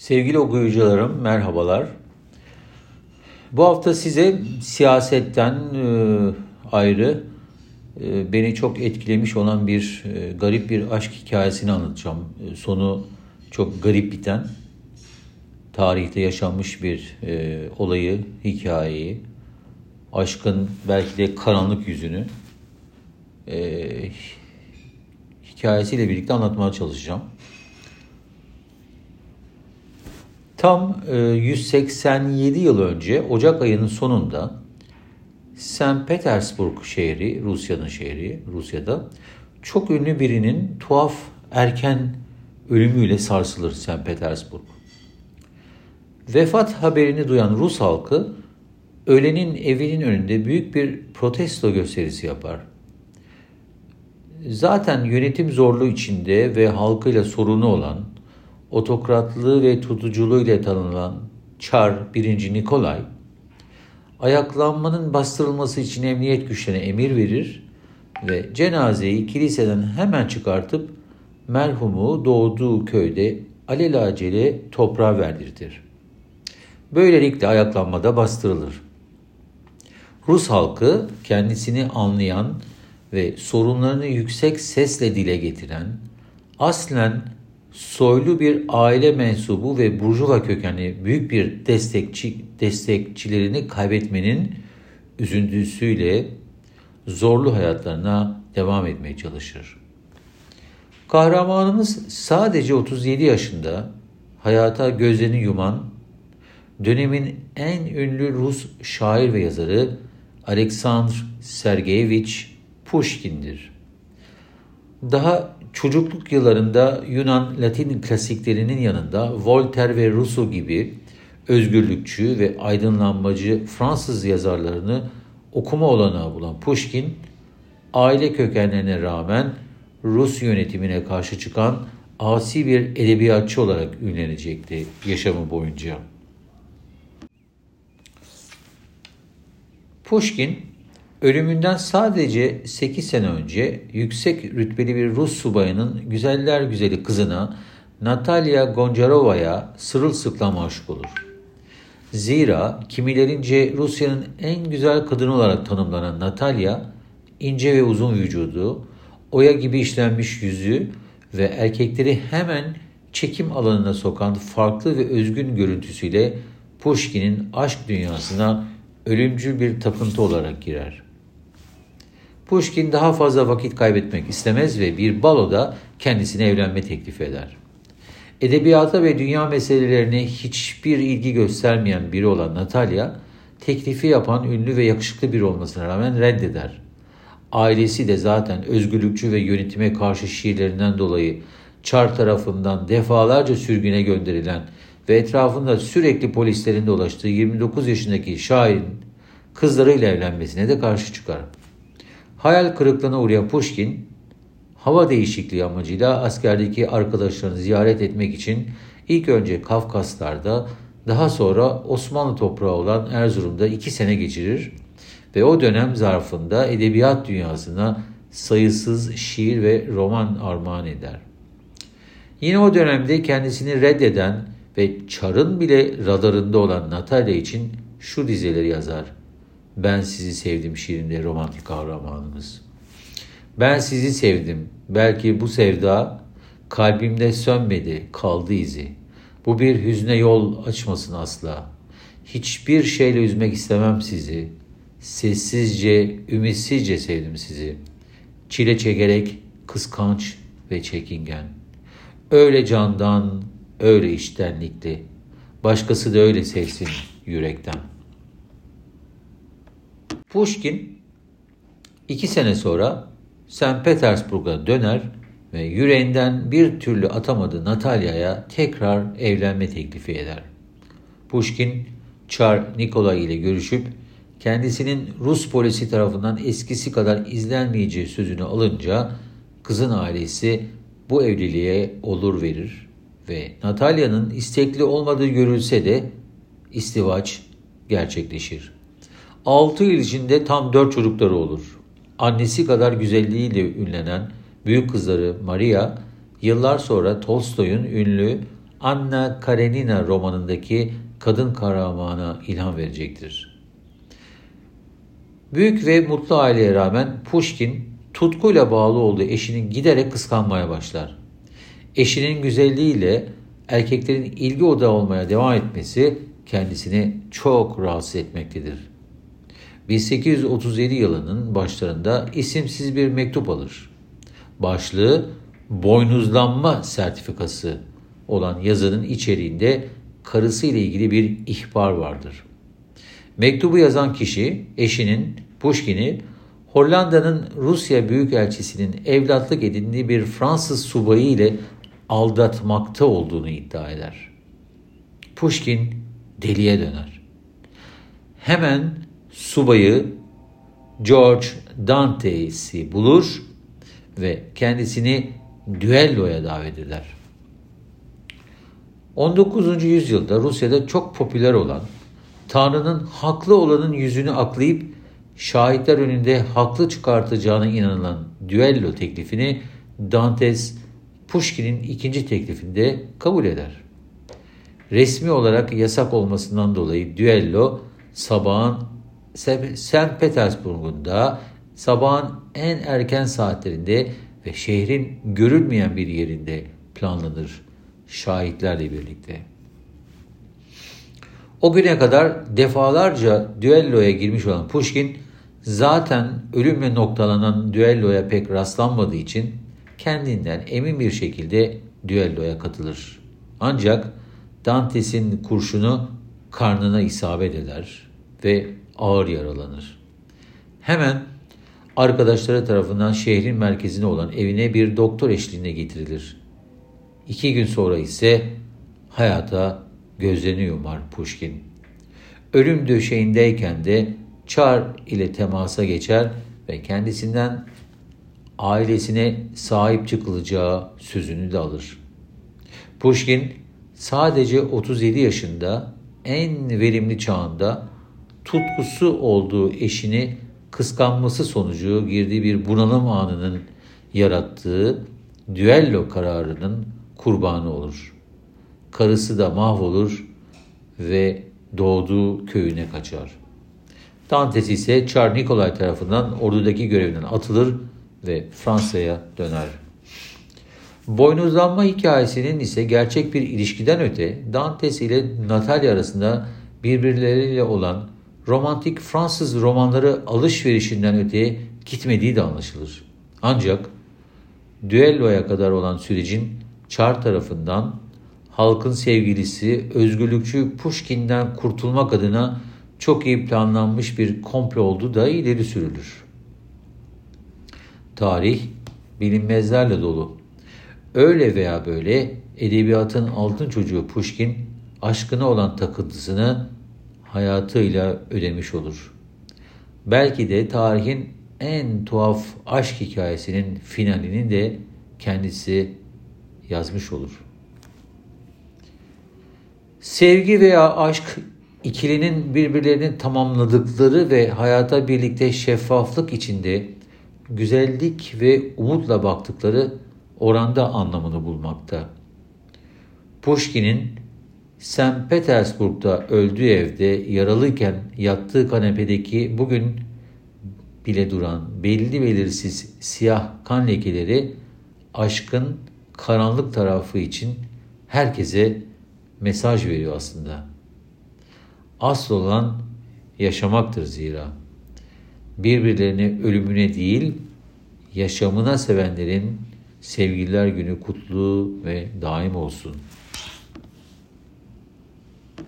Sevgili okuyucularım merhabalar. Bu hafta size siyasetten e, ayrı e, beni çok etkilemiş olan bir e, garip bir aşk hikayesini anlatacağım. Sonu çok garip biten, tarihte yaşanmış bir olayı, hikayeyi, aşkın belki de karanlık yüzünü hikayesiyle birlikte anlatmaya çalışacağım. Tam 187 e, yıl önce Ocak ayının sonunda St. Petersburg şehri, Rusya'nın şehri, Rusya'da çok ünlü birinin tuhaf erken ölümüyle sarsılır St. Petersburg. Vefat haberini duyan Rus halkı ölenin evinin önünde büyük bir protesto gösterisi yapar. Zaten yönetim zorluğu içinde ve halkıyla sorunu olan otokratlığı ve tutuculuğuyla tanınan Çar 1. Nikolay, ayaklanmanın bastırılması için emniyet güçlerine emir verir ve cenazeyi kiliseden hemen çıkartıp merhumu doğduğu köyde alelacele toprağa verdirtir. Böylelikle ayaklanmada bastırılır. Rus halkı kendisini anlayan ve sorunlarını yüksek sesle dile getiren, aslen soylu bir aile mensubu ve burjuva kökenli büyük bir destekçi destekçilerini kaybetmenin üzüntüsüyle zorlu hayatlarına devam etmeye çalışır. Kahramanımız sadece 37 yaşında hayata gözlerini yuman dönemin en ünlü Rus şair ve yazarı Alexander Sergeyevich Pushkin'dir. Daha çocukluk yıllarında Yunan Latin klasiklerinin yanında Voltaire ve Rousseau gibi özgürlükçü ve aydınlanmacı Fransız yazarlarını okuma olanağı bulan Pushkin, aile kökenlerine rağmen Rus yönetimine karşı çıkan asi bir edebiyatçı olarak ünlenecekti yaşamı boyunca. Pushkin Ölümünden sadece 8 sene önce yüksek rütbeli bir Rus subayının güzeller güzeli kızına Natalya Goncarova'ya sırılsıklam aşık olur. Zira kimilerince Rusya'nın en güzel kadını olarak tanımlanan Natalya, ince ve uzun vücudu, oya gibi işlenmiş yüzü ve erkekleri hemen çekim alanına sokan farklı ve özgün görüntüsüyle Pushkin'in aşk dünyasına ölümcül bir tapıntı olarak girer. Pushkin daha fazla vakit kaybetmek istemez ve bir baloda kendisine evlenme teklif eder. Edebiyata ve dünya meselelerine hiçbir ilgi göstermeyen biri olan Natalya, teklifi yapan ünlü ve yakışıklı biri olmasına rağmen reddeder. Ailesi de zaten özgürlükçü ve yönetime karşı şiirlerinden dolayı Çar tarafından defalarca sürgüne gönderilen ve etrafında sürekli polislerin dolaştığı 29 yaşındaki şairin kızlarıyla evlenmesine de karşı çıkar. Hayal kırıklığına uğrayan Pushkin, hava değişikliği amacıyla askerdeki arkadaşlarını ziyaret etmek için ilk önce Kafkaslar'da, daha sonra Osmanlı toprağı olan Erzurum'da iki sene geçirir ve o dönem zarfında edebiyat dünyasına sayısız şiir ve roman armağan eder. Yine o dönemde kendisini reddeden ve Çar'ın bile radarında olan Natalya için şu dizeleri yazar. Ben sizi sevdim şiirinde romantik kahramanımız. Ben sizi sevdim. Belki bu sevda kalbimde sönmedi, kaldı izi. Bu bir hüzne yol açmasın asla. Hiçbir şeyle üzmek istemem sizi. Sessizce, ümitsizce sevdim sizi. Çile çekerek, kıskanç ve çekingen. Öyle candan, öyle iştenlikli. Başkası da öyle sevsin yürekten.'' Pushkin iki sene sonra St. Petersburg'a döner ve yüreğinden bir türlü atamadığı Natalya'ya tekrar evlenme teklifi eder. Pushkin, Çar Nikolay ile görüşüp kendisinin Rus polisi tarafından eskisi kadar izlenmeyeceği sözünü alınca kızın ailesi bu evliliğe olur verir ve Natalya'nın istekli olmadığı görülse de istivaç gerçekleşir. 6 yıl içinde tam 4 çocukları olur. Annesi kadar güzelliğiyle ünlenen büyük kızları Maria, yıllar sonra Tolstoy'un ünlü Anna Karenina romanındaki kadın kahramana ilham verecektir. Büyük ve mutlu aileye rağmen Pushkin tutkuyla bağlı olduğu eşinin giderek kıskanmaya başlar. Eşinin güzelliğiyle erkeklerin ilgi odağı olmaya devam etmesi kendisini çok rahatsız etmektedir. 1837 yılının başlarında isimsiz bir mektup alır. Başlığı boynuzlanma sertifikası olan yazının içeriğinde karısı ile ilgili bir ihbar vardır. Mektubu yazan kişi eşinin Pushkin'i Hollanda'nın Rusya Büyükelçisi'nin evlatlık edindiği bir Fransız subayı ile aldatmakta olduğunu iddia eder. Pushkin deliye döner. Hemen subayı George Dante'si bulur ve kendisini düelloya davet eder. 19. yüzyılda Rusya'da çok popüler olan Tanrı'nın haklı olanın yüzünü aklayıp şahitler önünde haklı çıkartacağına inanılan düello teklifini Dantes Pushkin'in ikinci teklifinde kabul eder. Resmi olarak yasak olmasından dolayı düello sabahın St. Petersburg'unda sabahın en erken saatlerinde ve şehrin görülmeyen bir yerinde planlanır şahitlerle birlikte. O güne kadar defalarca düelloya girmiş olan Pushkin zaten ölümle noktalanan düelloya pek rastlanmadığı için kendinden emin bir şekilde düelloya katılır. Ancak Dantes'in kurşunu karnına isabet eder ve ağır yaralanır. Hemen arkadaşları tarafından şehrin merkezine olan evine bir doktor eşliğinde getirilir. İki gün sonra ise hayata gözlerini yumar Pushkin. Ölüm döşeğindeyken de Çar ile temasa geçer ve kendisinden ailesine sahip çıkılacağı sözünü de alır. Pushkin sadece 37 yaşında en verimli çağında tutkusu olduğu eşini kıskanması sonucu girdiği bir bunalım anının yarattığı düello kararının kurbanı olur. Karısı da mahvolur ve doğduğu köyüne kaçar. Dantes ise Çar Nikolay tarafından ordudaki görevinden atılır ve Fransa'ya döner. Boynuzlanma hikayesinin ise gerçek bir ilişkiden öte Dantes ile Natalya arasında birbirleriyle olan romantik Fransız romanları alışverişinden öteye gitmediği de anlaşılır. Ancak düelloya kadar olan sürecin Çar tarafından halkın sevgilisi, özgürlükçü Pushkin'den kurtulmak adına çok iyi planlanmış bir komplo olduğu da ileri sürülür. Tarih bilinmezlerle dolu. Öyle veya böyle edebiyatın altın çocuğu Pushkin aşkına olan takıntısını hayatıyla ödemiş olur. Belki de tarihin en tuhaf aşk hikayesinin finalini de kendisi yazmış olur. Sevgi veya aşk ikilinin birbirlerini tamamladıkları ve hayata birlikte şeffaflık içinde güzellik ve umutla baktıkları oranda anlamını bulmakta. Pushkin'in St. Petersburg'da öldüğü evde yaralıyken yattığı kanepedeki bugün bile duran belli belirsiz siyah kan lekeleri aşkın karanlık tarafı için herkese mesaj veriyor aslında. Asıl olan yaşamaktır zira. Birbirlerini ölümüne değil, yaşamına sevenlerin sevgililer günü kutlu ve daim olsun.''